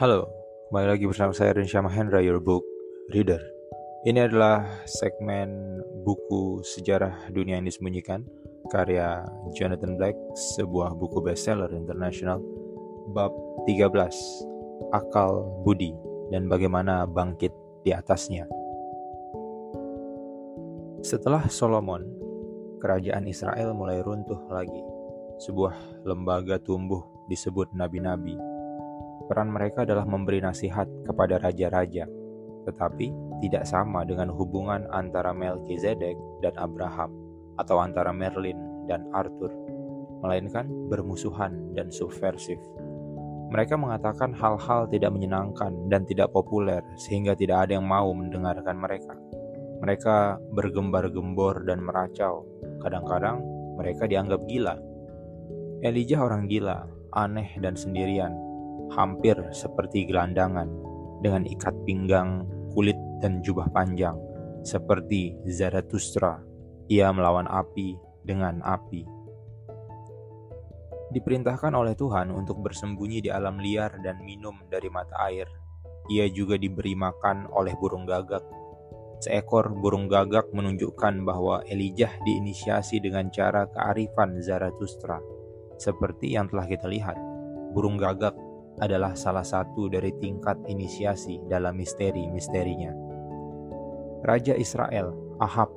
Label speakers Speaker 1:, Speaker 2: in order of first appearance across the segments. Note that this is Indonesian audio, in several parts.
Speaker 1: Halo, kembali lagi bersama saya Rinsya Mahendra, your book reader. Ini adalah segmen buku sejarah dunia yang disembunyikan, karya Jonathan Black, sebuah buku bestseller internasional, bab 13, Akal Budi, dan bagaimana bangkit di atasnya. Setelah Solomon, kerajaan Israel mulai runtuh lagi. Sebuah lembaga tumbuh disebut nabi-nabi peran mereka adalah memberi nasihat kepada raja-raja, tetapi tidak sama dengan hubungan antara Melchizedek dan Abraham atau antara Merlin dan Arthur, melainkan bermusuhan dan subversif. Mereka mengatakan hal-hal tidak menyenangkan dan tidak populer sehingga tidak ada yang mau mendengarkan mereka. Mereka bergembar-gembor dan meracau. Kadang-kadang mereka dianggap gila. Elijah orang gila, aneh dan sendirian, hampir seperti gelandangan dengan ikat pinggang, kulit, dan jubah panjang, seperti Zarathustra. Ia melawan api dengan api. Diperintahkan oleh Tuhan untuk bersembunyi di alam liar dan minum dari mata air. Ia juga diberi makan oleh burung gagak. Seekor burung gagak menunjukkan bahwa Elijah diinisiasi dengan cara kearifan Zarathustra, seperti yang telah kita lihat. Burung gagak adalah salah satu dari tingkat inisiasi dalam misteri-misterinya. Raja Israel, Ahab,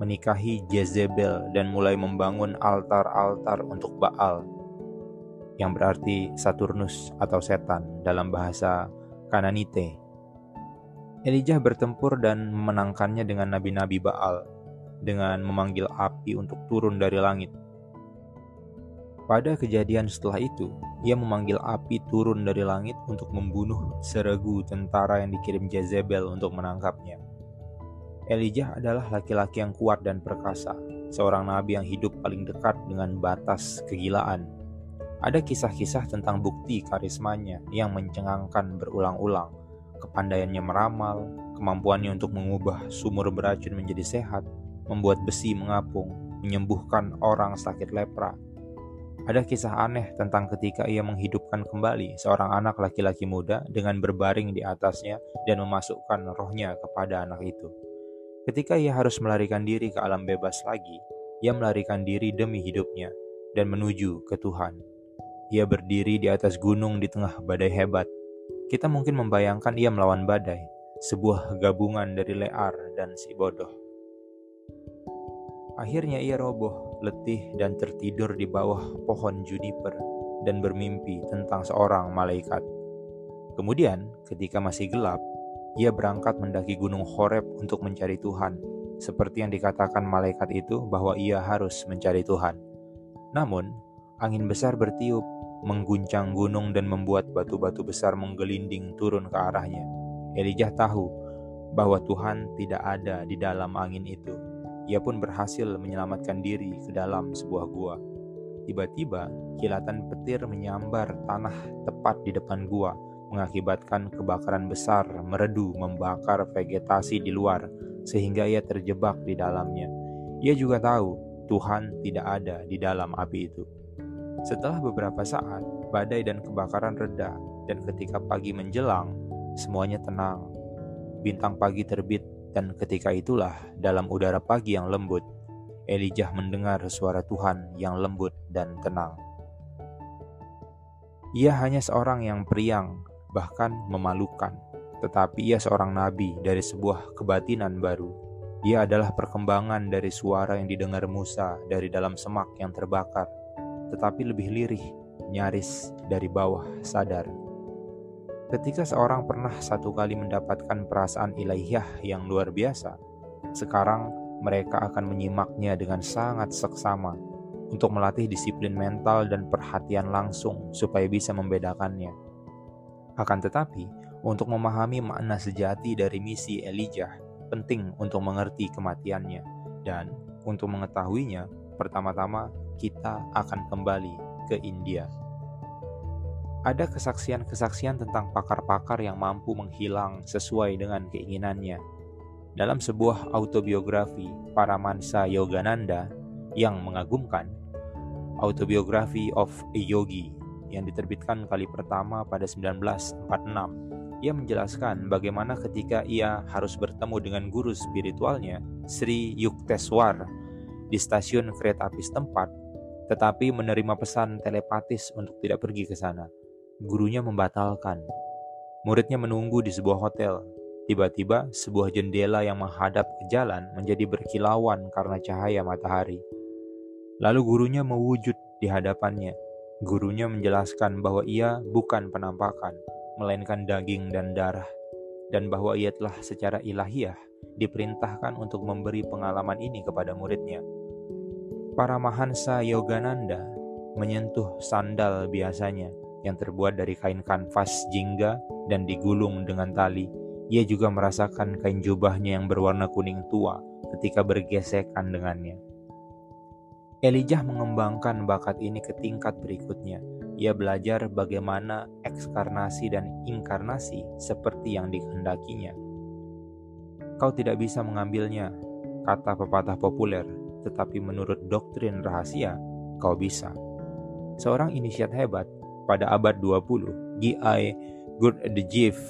Speaker 1: menikahi Jezebel dan mulai membangun altar-altar untuk Baal, yang berarti Saturnus atau setan dalam bahasa Kananite. Elijah bertempur dan memenangkannya dengan nabi-nabi Baal, dengan memanggil api untuk turun dari langit pada kejadian setelah itu, ia memanggil api turun dari langit untuk membunuh seregu tentara yang dikirim Jezebel untuk menangkapnya. Elijah adalah laki-laki yang kuat dan perkasa, seorang nabi yang hidup paling dekat dengan batas kegilaan. Ada kisah-kisah tentang bukti karismanya yang mencengangkan berulang-ulang, kepandaiannya meramal, kemampuannya untuk mengubah sumur beracun menjadi sehat, membuat besi mengapung, menyembuhkan orang sakit lepra, ada kisah aneh tentang ketika ia menghidupkan kembali seorang anak laki-laki muda dengan berbaring di atasnya dan memasukkan rohnya kepada anak itu. Ketika ia harus melarikan diri ke alam bebas lagi, ia melarikan diri demi hidupnya dan menuju ke Tuhan. Ia berdiri di atas gunung di tengah badai hebat. Kita mungkin membayangkan ia melawan badai, sebuah gabungan dari lear dan si bodoh. Akhirnya ia roboh, letih, dan tertidur di bawah pohon juniper dan bermimpi tentang seorang malaikat. Kemudian, ketika masih gelap, ia berangkat mendaki gunung Horeb untuk mencari Tuhan, seperti yang dikatakan malaikat itu bahwa ia harus mencari Tuhan. Namun, angin besar bertiup, mengguncang gunung dan membuat batu-batu besar menggelinding turun ke arahnya. Elijah tahu bahwa Tuhan tidak ada di dalam angin itu ia pun berhasil menyelamatkan diri ke dalam sebuah gua. Tiba-tiba, kilatan petir menyambar tanah tepat di depan gua, mengakibatkan kebakaran besar meredu membakar vegetasi di luar, sehingga ia terjebak di dalamnya. Ia juga tahu Tuhan tidak ada di dalam api itu. Setelah beberapa saat, badai dan kebakaran reda, dan ketika pagi menjelang, semuanya tenang. Bintang pagi terbit dan ketika itulah, dalam udara pagi yang lembut, Elijah mendengar suara Tuhan yang lembut dan tenang. Ia hanya seorang yang periang, bahkan memalukan, tetapi ia seorang nabi dari sebuah kebatinan baru. Ia adalah perkembangan dari suara yang didengar Musa dari dalam semak yang terbakar, tetapi lebih lirih, nyaris dari bawah sadar. Ketika seorang pernah satu kali mendapatkan perasaan ilahiyah yang luar biasa, sekarang mereka akan menyimaknya dengan sangat seksama untuk melatih disiplin mental dan perhatian langsung supaya bisa membedakannya. Akan tetapi, untuk memahami makna sejati dari misi Elijah, penting untuk mengerti kematiannya, dan untuk mengetahuinya, pertama-tama kita akan kembali ke India ada kesaksian-kesaksian tentang pakar-pakar yang mampu menghilang sesuai dengan keinginannya. Dalam sebuah autobiografi Paramansa Yogananda yang mengagumkan, Autobiography of a Yogi, yang diterbitkan kali pertama pada 1946. Ia menjelaskan bagaimana ketika ia harus bertemu dengan guru spiritualnya, Sri Yukteswar, di stasiun kereta api setempat, tetapi menerima pesan telepatis untuk tidak pergi ke sana. Gurunya membatalkan. Muridnya menunggu di sebuah hotel. Tiba-tiba, sebuah jendela yang menghadap ke jalan menjadi berkilauan karena cahaya matahari. Lalu gurunya mewujud di hadapannya. Gurunya menjelaskan bahwa ia bukan penampakan, melainkan daging dan darah, dan bahwa ia telah secara ilahiyah diperintahkan untuk memberi pengalaman ini kepada muridnya. Para Mahansa Yogananda menyentuh sandal biasanya yang terbuat dari kain kanvas jingga dan digulung dengan tali. Ia juga merasakan kain jubahnya yang berwarna kuning tua ketika bergesekan dengannya. Elijah mengembangkan bakat ini ke tingkat berikutnya. Ia belajar bagaimana ekskarnasi dan inkarnasi seperti yang dikehendakinya. Kau tidak bisa mengambilnya, kata pepatah populer, tetapi menurut doktrin rahasia, kau bisa. Seorang inisiat hebat pada abad 20, G.I. Gurdjieff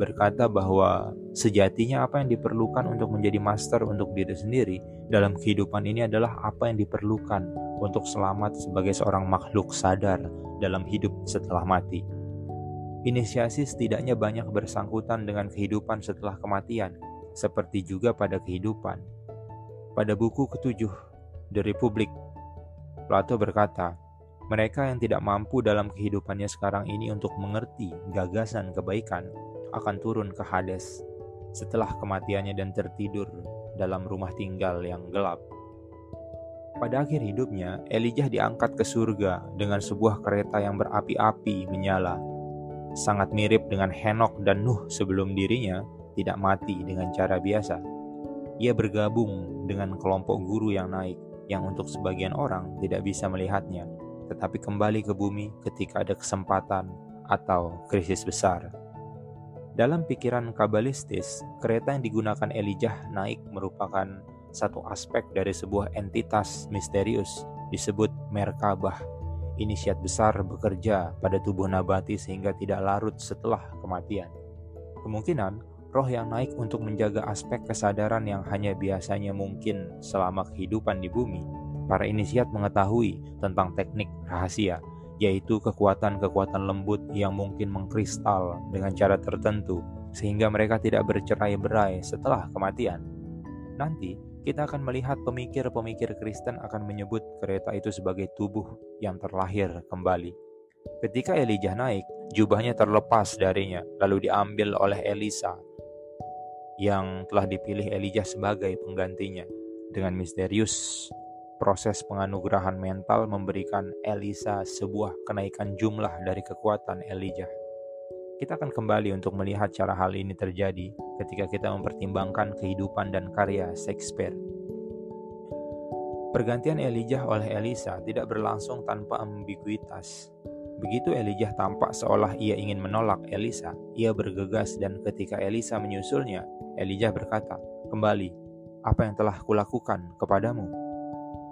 Speaker 1: berkata bahwa sejatinya apa yang diperlukan untuk menjadi master untuk diri sendiri dalam kehidupan ini adalah apa yang diperlukan untuk selamat sebagai seorang makhluk sadar dalam hidup setelah mati. Inisiasi setidaknya banyak bersangkutan dengan kehidupan setelah kematian, seperti juga pada kehidupan. Pada buku ketujuh, The Republic, Plato berkata, mereka yang tidak mampu dalam kehidupannya sekarang ini untuk mengerti gagasan kebaikan akan turun ke Hades setelah kematiannya dan tertidur dalam rumah tinggal yang gelap. Pada akhir hidupnya, Elijah diangkat ke surga dengan sebuah kereta yang berapi-api menyala. Sangat mirip dengan Henok dan Nuh sebelum dirinya tidak mati dengan cara biasa. Ia bergabung dengan kelompok guru yang naik, yang untuk sebagian orang tidak bisa melihatnya, tetapi kembali ke bumi ketika ada kesempatan atau krisis besar. Dalam pikiran kabalistis, kereta yang digunakan Elijah naik merupakan satu aspek dari sebuah entitas misterius disebut Merkabah. Inisiat besar bekerja pada tubuh nabati sehingga tidak larut setelah kematian. Kemungkinan roh yang naik untuk menjaga aspek kesadaran yang hanya biasanya mungkin selama kehidupan di bumi. Para inisiat mengetahui tentang teknik rahasia yaitu kekuatan-kekuatan lembut yang mungkin mengkristal dengan cara tertentu, sehingga mereka tidak bercerai-berai setelah kematian. Nanti, kita akan melihat pemikir-pemikir Kristen akan menyebut kereta itu sebagai tubuh yang terlahir kembali. Ketika Elijah naik, jubahnya terlepas darinya, lalu diambil oleh Elisa, yang telah dipilih Elijah sebagai penggantinya. Dengan misterius, proses penganugerahan mental memberikan Elisa sebuah kenaikan jumlah dari kekuatan Elijah. Kita akan kembali untuk melihat cara hal ini terjadi ketika kita mempertimbangkan kehidupan dan karya Shakespeare. Pergantian Elijah oleh Elisa tidak berlangsung tanpa ambiguitas. Begitu Elijah tampak seolah ia ingin menolak Elisa, ia bergegas dan ketika Elisa menyusulnya, Elijah berkata, "Kembali, apa yang telah kulakukan kepadamu?"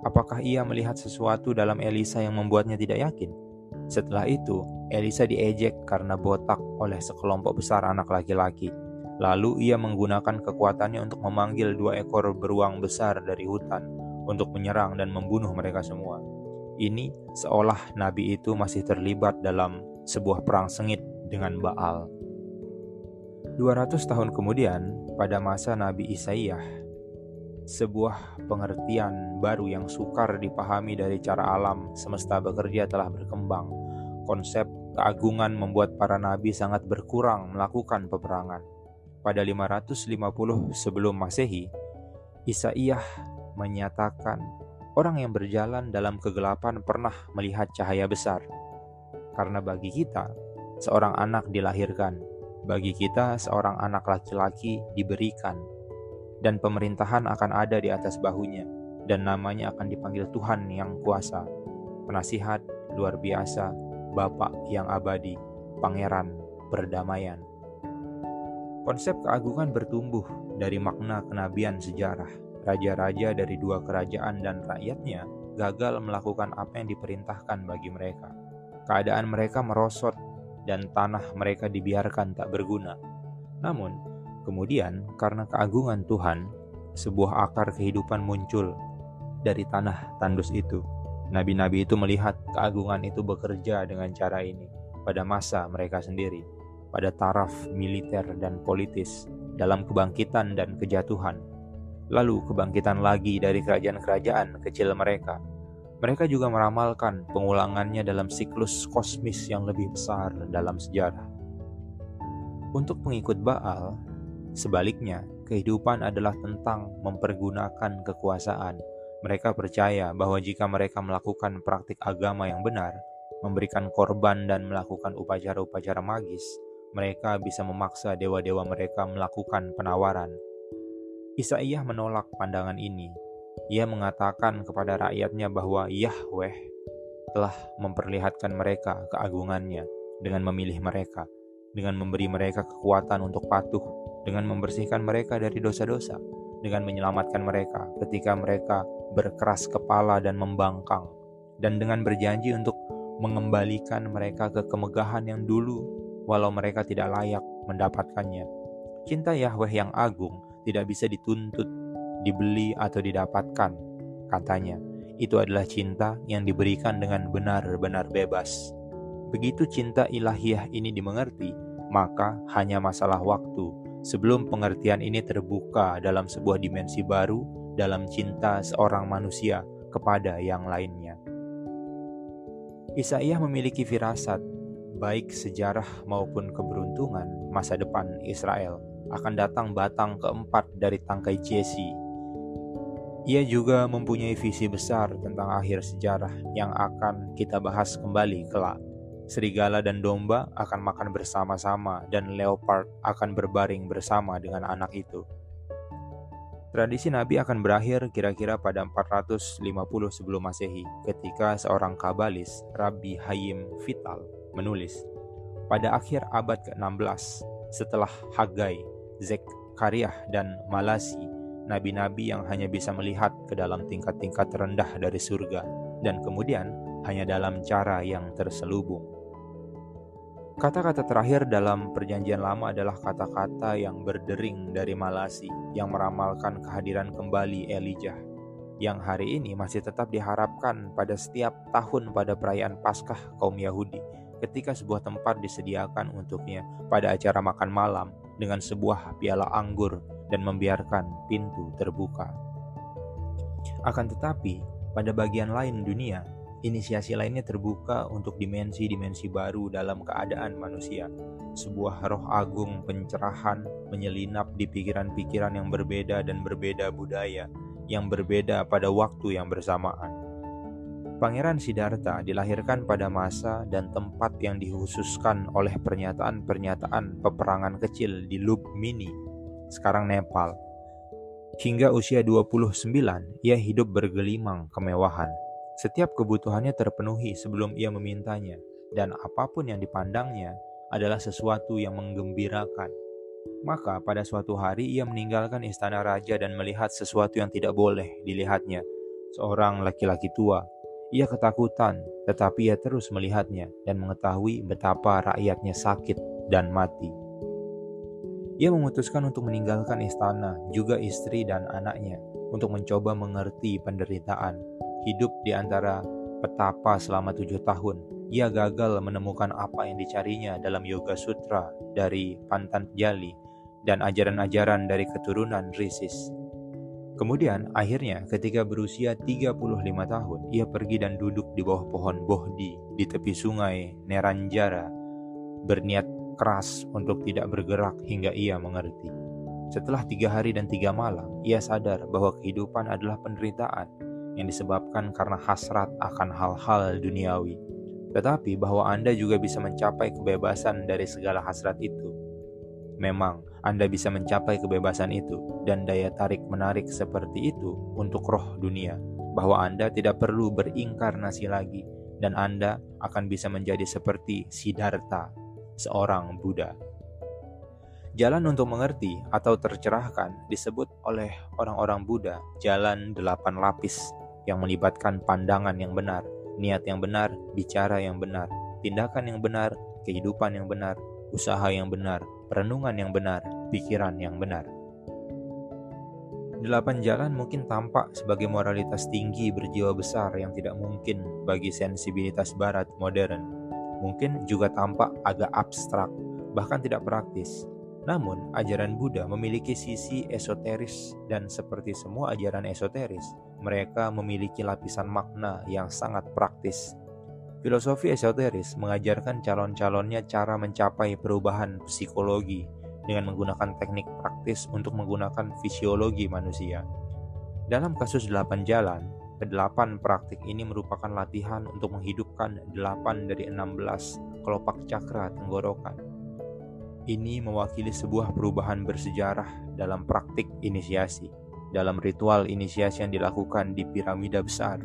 Speaker 1: Apakah ia melihat sesuatu dalam Elisa yang membuatnya tidak yakin? Setelah itu, Elisa diejek karena botak oleh sekelompok besar anak laki-laki. Lalu ia menggunakan kekuatannya untuk memanggil dua ekor beruang besar dari hutan untuk menyerang dan membunuh mereka semua. Ini seolah nabi itu masih terlibat dalam sebuah perang sengit dengan Baal. 200 tahun kemudian, pada masa Nabi Isaiyah, sebuah pengertian baru yang sukar dipahami dari cara alam semesta bekerja telah berkembang. Konsep keagungan membuat para nabi sangat berkurang melakukan peperangan. Pada 550 sebelum Masehi, Isaiyah menyatakan orang yang berjalan dalam kegelapan pernah melihat cahaya besar. Karena bagi kita, seorang anak dilahirkan. Bagi kita, seorang anak laki-laki diberikan dan pemerintahan akan ada di atas bahunya, dan namanya akan dipanggil Tuhan yang kuasa, penasihat luar biasa, Bapak yang abadi, Pangeran perdamaian. Konsep keagungan bertumbuh dari makna kenabian sejarah. Raja-raja dari dua kerajaan dan rakyatnya gagal melakukan apa yang diperintahkan bagi mereka. keadaan mereka merosot dan tanah mereka dibiarkan tak berguna. Namun, kemudian karena keagungan Tuhan, sebuah akar kehidupan muncul dari tanah tandus itu. Nabi-nabi itu melihat keagungan itu bekerja dengan cara ini pada masa mereka sendiri, pada taraf militer dan politis, dalam kebangkitan dan kejatuhan. Lalu kebangkitan lagi dari kerajaan-kerajaan kecil mereka. Mereka juga meramalkan pengulangannya dalam siklus kosmis yang lebih besar dalam sejarah. Untuk pengikut Baal, sebaliknya, kehidupan adalah tentang mempergunakan kekuasaan mereka percaya bahwa jika mereka melakukan praktik agama yang benar, memberikan korban dan melakukan upacara-upacara magis, mereka bisa memaksa dewa-dewa mereka melakukan penawaran. Isaiyah menolak pandangan ini. Ia mengatakan kepada rakyatnya bahwa Yahweh telah memperlihatkan mereka keagungannya dengan memilih mereka, dengan memberi mereka kekuatan untuk patuh, dengan membersihkan mereka dari dosa-dosa, dengan menyelamatkan mereka ketika mereka berkeras kepala dan membangkang, dan dengan berjanji untuk mengembalikan mereka ke kemegahan yang dulu, walau mereka tidak layak mendapatkannya. Cinta Yahweh yang agung tidak bisa dituntut, dibeli, atau didapatkan, katanya. Itu adalah cinta yang diberikan dengan benar-benar bebas. Begitu cinta ilahiyah ini dimengerti, maka hanya masalah waktu sebelum pengertian ini terbuka dalam sebuah dimensi baru dalam cinta seorang manusia kepada yang lainnya. Isaiyah memiliki firasat, baik sejarah maupun keberuntungan masa depan Israel akan datang batang keempat dari tangkai Jesse. Ia juga mempunyai visi besar tentang akhir sejarah yang akan kita bahas kembali kelak. Serigala dan domba akan makan bersama-sama dan leopard akan berbaring bersama dengan anak itu. Tradisi Nabi akan berakhir kira-kira pada 450 sebelum Masehi ketika seorang kabalis, Rabbi Hayim Vital, menulis, pada akhir abad ke-16 setelah Hagai, Zekariah, dan Malasi, nabi-nabi yang hanya bisa melihat ke dalam tingkat-tingkat terendah dari surga dan kemudian hanya dalam cara yang terselubung. Kata-kata terakhir dalam Perjanjian Lama adalah kata-kata yang berdering dari Malasi yang meramalkan kehadiran kembali Elijah yang hari ini masih tetap diharapkan pada setiap tahun pada perayaan Paskah kaum Yahudi ketika sebuah tempat disediakan untuknya pada acara makan malam dengan sebuah piala anggur dan membiarkan pintu terbuka. Akan tetapi, pada bagian lain dunia, Inisiasi lainnya terbuka untuk dimensi-dimensi baru dalam keadaan manusia. Sebuah roh agung pencerahan menyelinap di pikiran-pikiran yang berbeda dan berbeda budaya, yang berbeda pada waktu yang bersamaan. Pangeran Siddhartha dilahirkan pada masa dan tempat yang dikhususkan oleh pernyataan-pernyataan peperangan kecil di Lubmini, sekarang Nepal. Hingga usia 29, ia hidup bergelimang kemewahan setiap kebutuhannya terpenuhi sebelum ia memintanya, dan apa pun yang dipandangnya adalah sesuatu yang menggembirakan. Maka pada suatu hari ia meninggalkan istana raja dan melihat sesuatu yang tidak boleh dilihatnya. Seorang laki-laki tua. Ia ketakutan, tetapi ia terus melihatnya dan mengetahui betapa rakyatnya sakit dan mati. Ia memutuskan untuk meninggalkan istana, juga istri dan anaknya, untuk mencoba mengerti penderitaan hidup di antara petapa selama tujuh tahun. Ia gagal menemukan apa yang dicarinya dalam Yoga Sutra dari Pantan Jali dan ajaran-ajaran dari keturunan Risis. Kemudian akhirnya ketika berusia 35 tahun, ia pergi dan duduk di bawah pohon bohdi di tepi sungai Neranjara, berniat keras untuk tidak bergerak hingga ia mengerti. Setelah tiga hari dan tiga malam, ia sadar bahwa kehidupan adalah penderitaan yang disebabkan karena hasrat akan hal-hal duniawi, tetapi bahwa Anda juga bisa mencapai kebebasan dari segala hasrat itu. Memang, Anda bisa mencapai kebebasan itu dan daya tarik-menarik seperti itu untuk roh dunia, bahwa Anda tidak perlu berinkarnasi lagi, dan Anda akan bisa menjadi seperti Siddhartha, seorang Buddha. Jalan untuk mengerti atau tercerahkan disebut oleh orang-orang Buddha jalan delapan lapis yang melibatkan pandangan yang benar, niat yang benar, bicara yang benar, tindakan yang benar, kehidupan yang benar, usaha yang benar, perenungan yang benar, pikiran yang benar. Delapan jalan mungkin tampak sebagai moralitas tinggi berjiwa besar yang tidak mungkin bagi sensibilitas barat modern. Mungkin juga tampak agak abstrak, bahkan tidak praktis. Namun, ajaran Buddha memiliki sisi esoteris dan seperti semua ajaran esoteris, mereka memiliki lapisan makna yang sangat praktis. Filosofi esoteris mengajarkan calon-calonnya cara mencapai perubahan psikologi dengan menggunakan teknik praktis untuk menggunakan fisiologi manusia. Dalam kasus delapan jalan, kedelapan praktik ini merupakan latihan untuk menghidupkan delapan dari enam belas kelopak cakra tenggorokan. Ini mewakili sebuah perubahan bersejarah dalam praktik inisiasi, dalam ritual inisiasi yang dilakukan di piramida besar.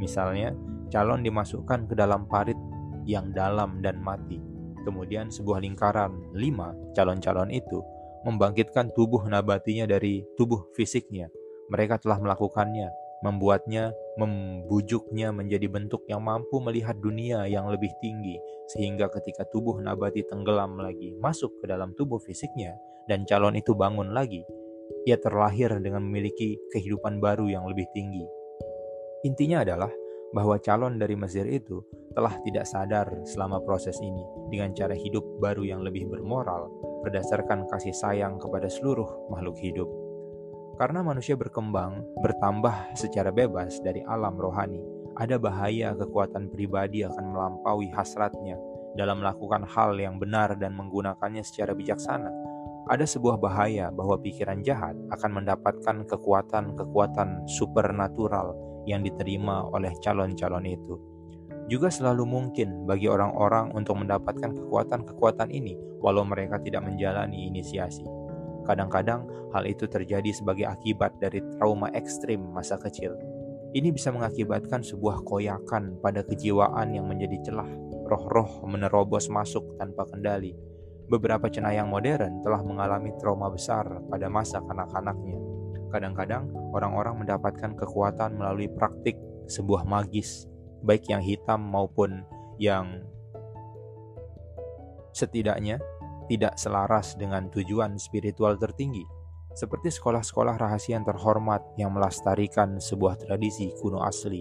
Speaker 1: Misalnya, calon dimasukkan ke dalam parit yang dalam dan mati Kemudian sebuah lingkaran lima calon-calon itu membangkitkan tubuh nabatinya dari tubuh fisiknya. Mereka telah melakukannya, membuatnya, membujuknya menjadi bentuk yang mampu melihat dunia yang lebih tinggi, sehingga ketika tubuh nabati tenggelam lagi masuk ke dalam tubuh fisiknya, dan calon itu bangun lagi, ia terlahir dengan memiliki kehidupan baru yang lebih tinggi. Intinya adalah bahwa calon dari Mesir itu telah tidak sadar selama proses ini dengan cara hidup baru yang lebih bermoral berdasarkan kasih sayang kepada seluruh makhluk hidup. Karena manusia berkembang, bertambah secara bebas dari alam rohani, ada bahaya kekuatan pribadi akan melampaui hasratnya dalam melakukan hal yang benar dan menggunakannya secara bijaksana. Ada sebuah bahaya bahwa pikiran jahat akan mendapatkan kekuatan-kekuatan supernatural yang diterima oleh calon-calon itu. Juga selalu mungkin bagi orang-orang untuk mendapatkan kekuatan-kekuatan ini, walau mereka tidak menjalani inisiasi. Kadang-kadang hal itu terjadi sebagai akibat dari trauma ekstrim masa kecil. Ini bisa mengakibatkan sebuah koyakan pada kejiwaan yang menjadi celah, roh-roh menerobos masuk tanpa kendali. Beberapa cenayang modern telah mengalami trauma besar pada masa kanak-kanaknya Kadang-kadang orang-orang mendapatkan kekuatan melalui praktik sebuah magis, baik yang hitam maupun yang setidaknya tidak selaras dengan tujuan spiritual tertinggi, seperti sekolah-sekolah rahasia yang terhormat yang melestarikan sebuah tradisi kuno asli.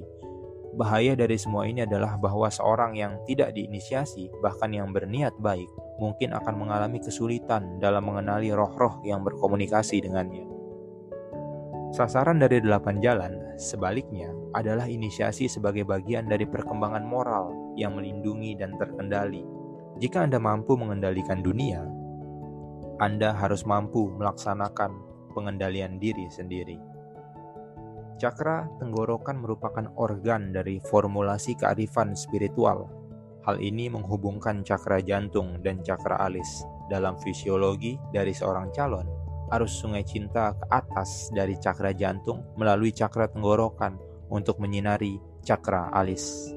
Speaker 1: Bahaya dari semua ini adalah bahwa seorang yang tidak diinisiasi, bahkan yang berniat baik, mungkin akan mengalami kesulitan dalam mengenali roh-roh yang berkomunikasi dengannya. Sasaran dari delapan jalan, sebaliknya, adalah inisiasi sebagai bagian dari perkembangan moral yang melindungi dan terkendali. Jika Anda mampu mengendalikan dunia, Anda harus mampu melaksanakan pengendalian diri sendiri. Cakra tenggorokan merupakan organ dari formulasi kearifan spiritual. Hal ini menghubungkan cakra jantung dan cakra alis dalam fisiologi dari seorang calon arus sungai cinta ke atas dari cakra jantung melalui cakra tenggorokan untuk menyinari cakra alis.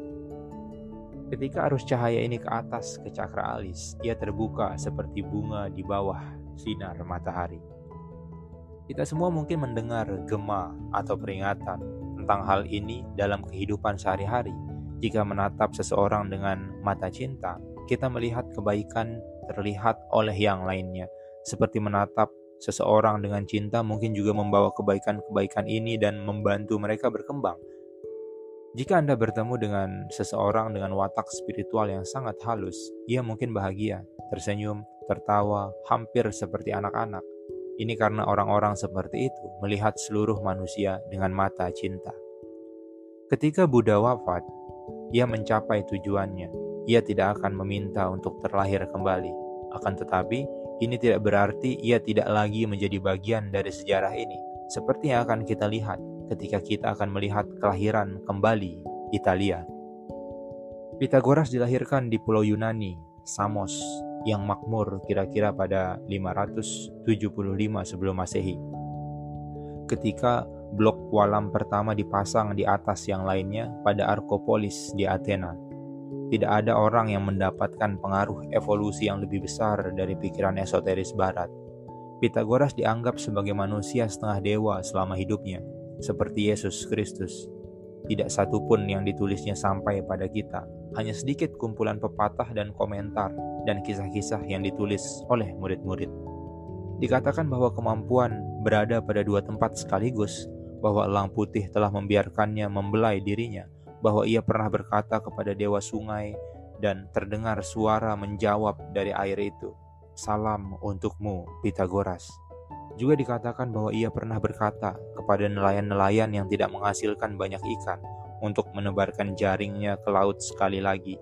Speaker 1: Ketika arus cahaya ini ke atas ke cakra alis, ia terbuka seperti bunga di bawah sinar matahari. Kita semua mungkin mendengar gema atau peringatan tentang hal ini dalam kehidupan sehari-hari. Jika menatap seseorang dengan mata cinta, kita melihat kebaikan terlihat oleh yang lainnya, seperti menatap Seseorang dengan cinta mungkin juga membawa kebaikan-kebaikan ini dan membantu mereka berkembang. Jika Anda bertemu dengan seseorang dengan watak spiritual yang sangat halus, ia mungkin bahagia, tersenyum, tertawa, hampir seperti anak-anak. Ini karena orang-orang seperti itu melihat seluruh manusia dengan mata cinta. Ketika Buddha wafat, ia mencapai tujuannya. Ia tidak akan meminta untuk terlahir kembali, akan tetapi ini tidak berarti ia tidak lagi menjadi bagian dari sejarah ini, seperti yang akan kita lihat ketika kita akan melihat kelahiran kembali Italia. Pitagoras dilahirkan di pulau Yunani, Samos, yang makmur kira-kira pada 575 sebelum Masehi. Ketika blok walam pertama dipasang di atas yang lainnya pada Arkopolis di Athena, tidak ada orang yang mendapatkan pengaruh evolusi yang lebih besar dari pikiran esoteris barat. Pitagoras dianggap sebagai manusia setengah dewa selama hidupnya, seperti Yesus Kristus. Tidak satu pun yang ditulisnya sampai pada kita. Hanya sedikit kumpulan pepatah dan komentar dan kisah-kisah yang ditulis oleh murid-murid. Dikatakan bahwa kemampuan berada pada dua tempat sekaligus, bahwa elang putih telah membiarkannya membelai dirinya, bahwa ia pernah berkata kepada dewa sungai dan terdengar suara menjawab dari air itu, "Salam untukmu, Pitagoras." Juga dikatakan bahwa ia pernah berkata kepada nelayan-nelayan yang tidak menghasilkan banyak ikan untuk menebarkan jaringnya ke laut sekali lagi.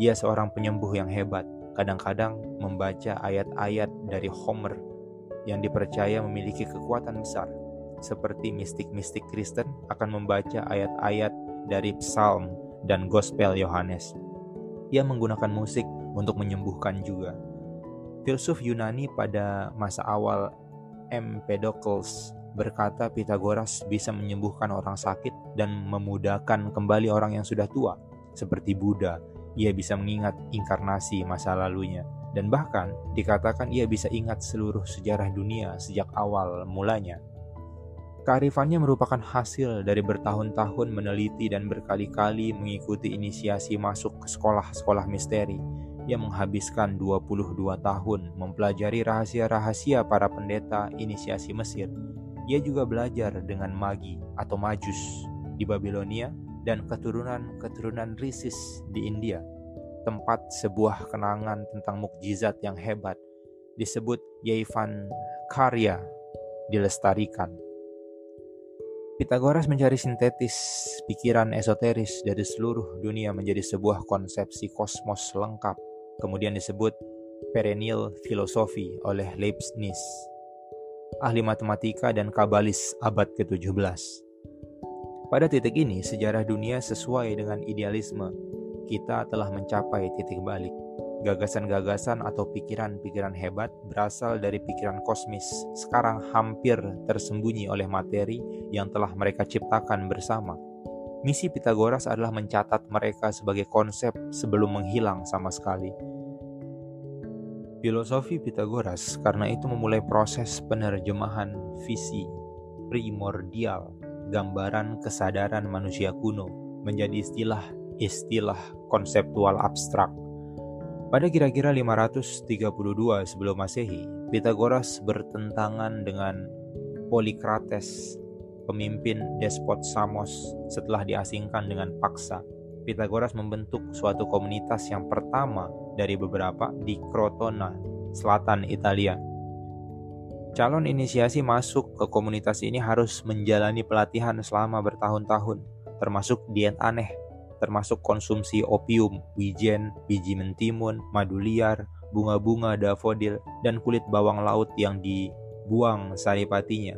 Speaker 1: Ia seorang penyembuh yang hebat, kadang-kadang membaca ayat-ayat dari Homer yang dipercaya memiliki kekuatan besar, seperti mistik-mistik Kristen akan membaca ayat-ayat dari Psalm dan Gospel Yohanes. Ia menggunakan musik untuk menyembuhkan juga. Filsuf Yunani pada masa awal Empedocles berkata Pitagoras bisa menyembuhkan orang sakit dan memudahkan kembali orang yang sudah tua. Seperti Buddha, ia bisa mengingat inkarnasi masa lalunya. Dan bahkan dikatakan ia bisa ingat seluruh sejarah dunia sejak awal mulanya. Kearifannya merupakan hasil dari bertahun-tahun meneliti dan berkali-kali mengikuti inisiasi masuk ke sekolah-sekolah misteri ia menghabiskan 22 tahun mempelajari rahasia-rahasia para pendeta inisiasi Mesir. Ia juga belajar dengan magi atau majus di Babilonia dan keturunan-keturunan Risis di India. Tempat sebuah kenangan tentang mukjizat yang hebat disebut Yaivan Karya dilestarikan. Pitagoras mencari sintetis pikiran esoteris dari seluruh dunia menjadi sebuah konsepsi kosmos lengkap kemudian disebut perennial filosofi oleh Leibniz, ahli matematika dan kabalis abad ke-17. Pada titik ini, sejarah dunia sesuai dengan idealisme kita telah mencapai titik balik. Gagasan-gagasan atau pikiran-pikiran hebat berasal dari pikiran kosmis, sekarang hampir tersembunyi oleh materi yang telah mereka ciptakan bersama. Misi Pitagoras adalah mencatat mereka sebagai konsep sebelum menghilang sama sekali. Filosofi Pitagoras karena itu memulai proses penerjemahan visi primordial, gambaran kesadaran manusia kuno menjadi istilah-istilah konseptual abstrak. Pada kira-kira 532 sebelum Masehi, Pitagoras bertentangan dengan Polikrates pemimpin despot Samos setelah diasingkan dengan paksa. Pitagoras membentuk suatu komunitas yang pertama dari beberapa di Crotona, selatan Italia. Calon inisiasi masuk ke komunitas ini harus menjalani pelatihan selama bertahun-tahun, termasuk diet aneh, termasuk konsumsi opium, wijen, biji mentimun, madu liar, bunga-bunga dafodil, dan kulit bawang laut yang dibuang saripatinya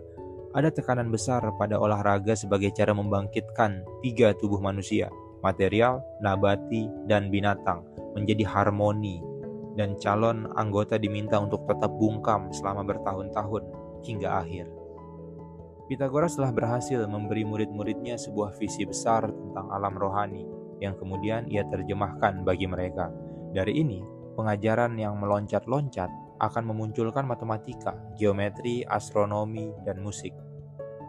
Speaker 1: ada tekanan besar pada olahraga sebagai cara membangkitkan tiga tubuh manusia, material, nabati, dan binatang, menjadi harmoni, dan calon anggota diminta untuk tetap bungkam selama bertahun-tahun hingga akhir. Pitagoras telah berhasil memberi murid-muridnya sebuah visi besar tentang alam rohani yang kemudian ia terjemahkan bagi mereka. Dari ini, pengajaran yang meloncat-loncat akan memunculkan matematika, geometri, astronomi, dan musik.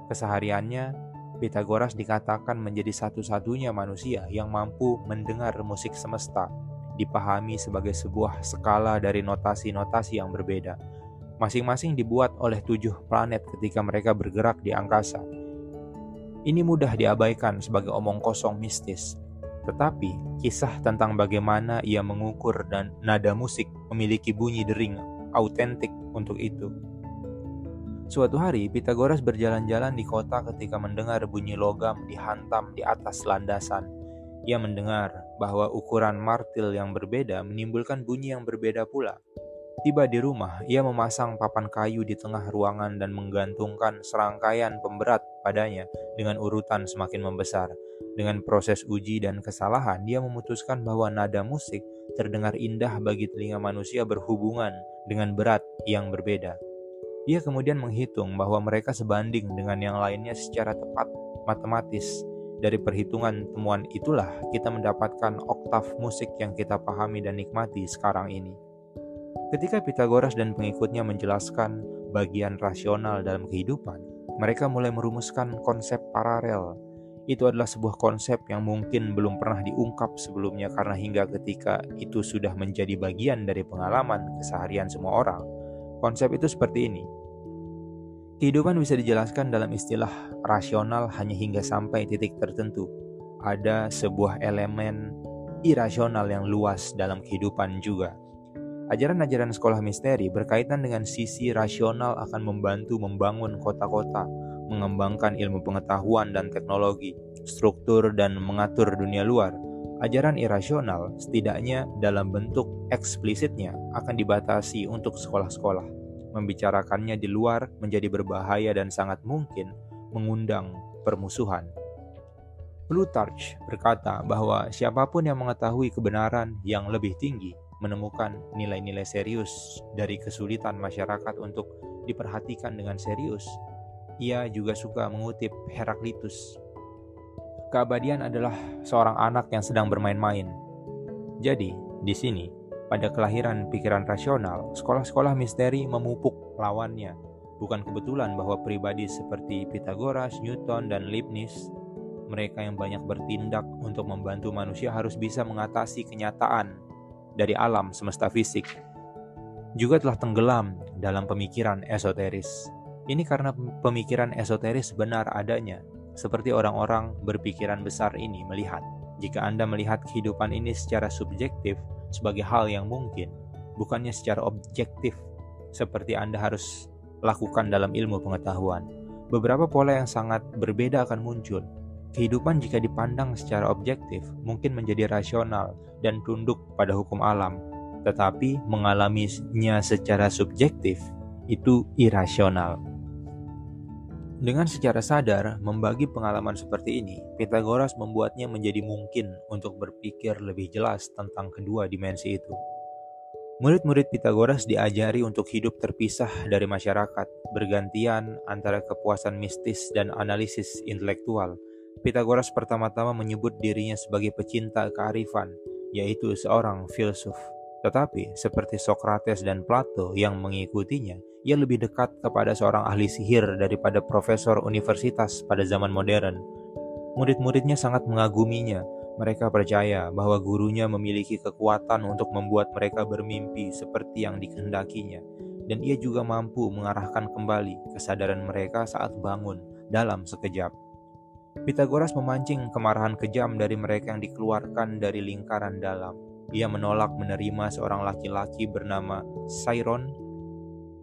Speaker 1: Kesehariannya, Pitagoras dikatakan menjadi satu-satunya manusia yang mampu mendengar musik semesta, dipahami sebagai sebuah skala dari notasi-notasi yang berbeda. Masing-masing dibuat oleh tujuh planet ketika mereka bergerak di angkasa. Ini mudah diabaikan sebagai omong kosong mistis, tetapi kisah tentang bagaimana ia mengukur dan nada musik memiliki bunyi dering autentik untuk itu. Suatu hari, Pitagoras berjalan-jalan di kota ketika mendengar bunyi logam dihantam di atas landasan. Ia mendengar bahwa ukuran martil yang berbeda menimbulkan bunyi yang berbeda pula. Tiba di rumah, ia memasang papan kayu di tengah ruangan dan menggantungkan serangkaian pemberat padanya dengan urutan semakin membesar. Dengan proses uji dan kesalahan, dia memutuskan bahwa nada musik terdengar indah bagi telinga manusia berhubungan dengan berat yang berbeda. Ia kemudian menghitung bahwa mereka sebanding dengan yang lainnya secara tepat matematis. Dari perhitungan temuan itulah kita mendapatkan oktav musik yang kita pahami dan nikmati sekarang ini. Ketika Pitagoras dan pengikutnya menjelaskan bagian rasional dalam kehidupan, mereka mulai merumuskan konsep paralel itu adalah sebuah konsep yang mungkin belum pernah diungkap sebelumnya karena hingga ketika itu sudah menjadi bagian dari pengalaman keseharian semua orang. Konsep itu seperti ini. Kehidupan bisa dijelaskan dalam istilah rasional hanya hingga sampai titik tertentu. Ada sebuah elemen irasional yang luas dalam kehidupan juga. Ajaran-ajaran sekolah misteri berkaitan dengan sisi rasional akan membantu membangun kota-kota, mengembangkan ilmu pengetahuan dan teknologi, struktur dan mengatur dunia luar. Ajaran irasional setidaknya dalam bentuk eksplisitnya akan dibatasi untuk sekolah-sekolah. Membicarakannya di luar menjadi berbahaya dan sangat mungkin mengundang permusuhan. Plutarch berkata bahwa siapa pun yang mengetahui kebenaran yang lebih tinggi menemukan nilai-nilai serius dari kesulitan masyarakat untuk diperhatikan dengan serius. Ia juga suka mengutip Heraklitus. Keabadian adalah seorang anak yang sedang bermain-main. Jadi, di sini, pada kelahiran pikiran rasional, sekolah-sekolah misteri memupuk lawannya. Bukan kebetulan bahwa pribadi seperti Pythagoras, Newton, dan Leibniz, mereka yang banyak bertindak untuk membantu manusia harus bisa mengatasi kenyataan dari alam semesta fisik, juga telah tenggelam dalam pemikiran esoteris. Ini karena pemikiran esoteris benar adanya, seperti orang-orang berpikiran besar ini melihat. Jika Anda melihat kehidupan ini secara subjektif sebagai hal yang mungkin, bukannya secara objektif, seperti Anda harus lakukan dalam ilmu pengetahuan. Beberapa pola yang sangat berbeda akan muncul, Kehidupan jika dipandang secara objektif mungkin menjadi rasional dan tunduk pada hukum alam, tetapi mengalaminya secara subjektif itu irasional. Dengan secara sadar membagi pengalaman seperti ini, Pythagoras membuatnya menjadi mungkin untuk berpikir lebih jelas tentang kedua dimensi itu. Murid-murid Pythagoras diajari untuk hidup terpisah dari masyarakat, bergantian antara kepuasan mistis dan analisis intelektual Pythagoras pertama-tama menyebut dirinya sebagai pecinta kearifan, yaitu seorang filsuf. Tetapi, seperti Socrates dan Plato yang mengikutinya, ia lebih dekat kepada seorang ahli sihir daripada profesor universitas pada zaman modern. Murid-muridnya sangat mengaguminya. Mereka percaya bahwa gurunya memiliki kekuatan untuk membuat mereka bermimpi seperti yang dikehendakinya, dan ia juga mampu mengarahkan kembali kesadaran mereka saat bangun dalam sekejap. Pythagoras memancing kemarahan kejam dari mereka yang dikeluarkan dari lingkaran dalam. Ia menolak menerima seorang laki-laki bernama Sairon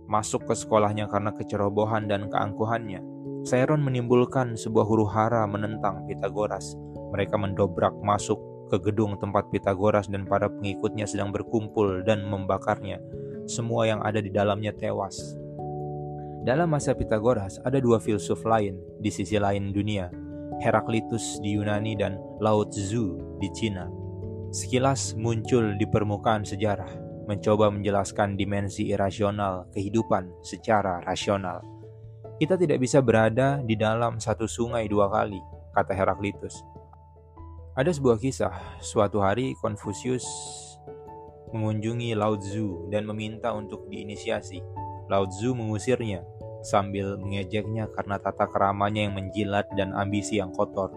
Speaker 1: masuk ke sekolahnya karena kecerobohan dan keangkuhannya. Sairon menimbulkan sebuah huru hara menentang Pythagoras. Mereka mendobrak masuk ke gedung tempat Pythagoras dan para pengikutnya sedang berkumpul dan membakarnya. Semua yang ada di dalamnya tewas. Dalam masa Pythagoras ada dua filsuf lain di sisi lain dunia, Heraklitus di Yunani dan Lao Tzu di Cina. Sekilas muncul di permukaan sejarah, mencoba menjelaskan dimensi irasional kehidupan secara rasional. Kita tidak bisa berada di dalam satu sungai dua kali, kata Heraklitus. Ada sebuah kisah, suatu hari Konfusius mengunjungi Lao Tzu dan meminta untuk diinisiasi. Lao Tzu mengusirnya sambil mengejeknya karena tata keramanya yang menjilat dan ambisi yang kotor.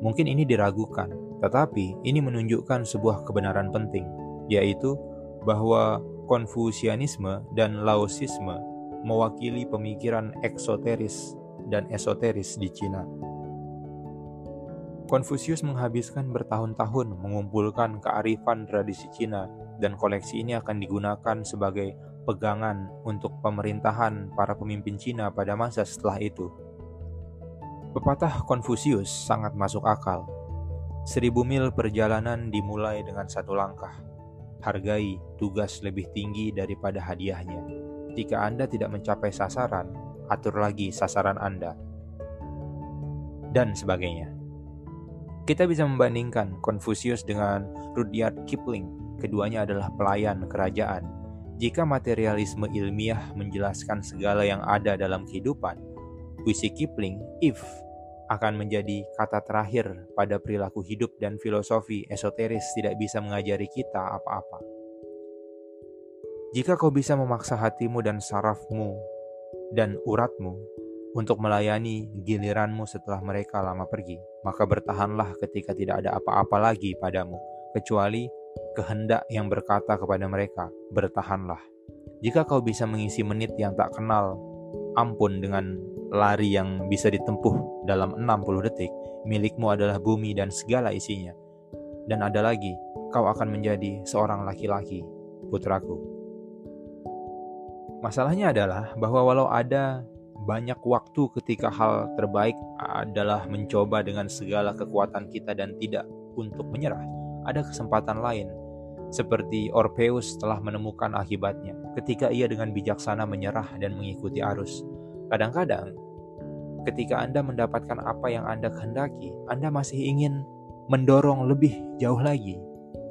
Speaker 1: Mungkin ini diragukan, tetapi ini menunjukkan sebuah kebenaran penting, yaitu bahwa Konfusianisme dan Laosisme mewakili pemikiran eksoteris dan esoteris di Cina. Konfusius menghabiskan bertahun-tahun mengumpulkan kearifan tradisi Cina dan koleksi ini akan digunakan sebagai pegangan untuk pemerintahan para pemimpin Cina pada masa setelah itu. Pepatah Konfusius sangat masuk akal. Seribu mil perjalanan dimulai dengan satu langkah. Hargai tugas lebih tinggi daripada hadiahnya. Jika Anda tidak mencapai sasaran, atur lagi sasaran Anda. Dan sebagainya. Kita bisa membandingkan Konfusius dengan Rudyard Kipling. Keduanya adalah pelayan kerajaan jika materialisme ilmiah menjelaskan segala yang ada dalam kehidupan, puisi Kipling, if, akan menjadi kata terakhir pada perilaku hidup dan filosofi esoteris tidak bisa mengajari kita apa-apa. Jika kau bisa memaksa hatimu dan sarafmu dan uratmu untuk melayani giliranmu setelah mereka lama pergi. Maka bertahanlah ketika tidak ada apa-apa lagi padamu, kecuali kehendak yang berkata kepada mereka, bertahanlah. Jika kau bisa mengisi menit yang tak kenal ampun dengan lari yang bisa ditempuh dalam 60 detik, milikmu adalah bumi dan segala isinya. Dan ada lagi, kau akan menjadi seorang laki-laki, putraku. Masalahnya adalah bahwa walau ada banyak waktu ketika hal terbaik adalah mencoba dengan segala kekuatan kita dan tidak untuk menyerah, ada kesempatan lain seperti Orpheus telah menemukan akibatnya ketika ia dengan bijaksana menyerah dan mengikuti arus. Kadang-kadang, ketika Anda mendapatkan apa yang Anda kehendaki, Anda masih ingin mendorong lebih jauh lagi.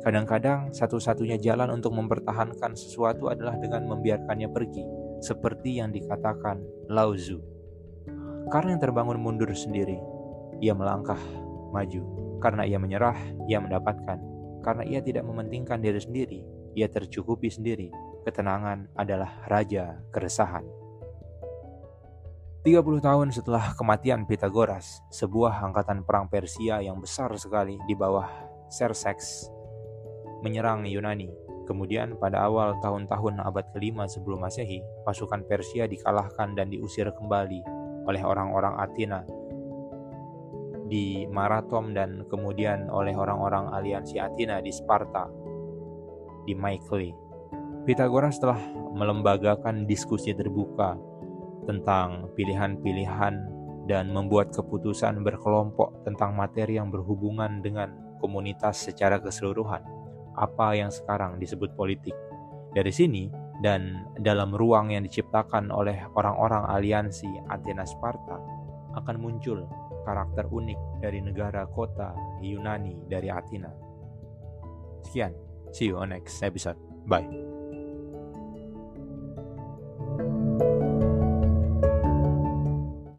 Speaker 1: Kadang-kadang, satu-satunya jalan untuk mempertahankan sesuatu adalah dengan membiarkannya pergi, seperti yang dikatakan Lao Tzu. Karena yang terbangun mundur sendiri, ia melangkah maju. Karena ia menyerah, ia mendapatkan karena ia tidak mementingkan diri sendiri, ia tercukupi sendiri. Ketenangan adalah raja keresahan. 30 tahun setelah kematian Pythagoras, sebuah angkatan perang Persia yang besar sekali di bawah Xerxes menyerang Yunani. Kemudian pada awal tahun-tahun abad kelima sebelum masehi, pasukan Persia dikalahkan dan diusir kembali oleh orang-orang Athena di Marathon dan kemudian oleh orang-orang aliansi Athena di Sparta di Mycale. Pythagoras telah melembagakan diskusi terbuka tentang pilihan-pilihan dan membuat keputusan berkelompok tentang materi yang berhubungan dengan komunitas secara keseluruhan, apa yang sekarang disebut politik. Dari sini dan dalam ruang yang diciptakan oleh orang-orang aliansi Athena Sparta akan muncul karakter unik dari negara kota Yunani dari Athena. Sekian, see you on next episode. Bye.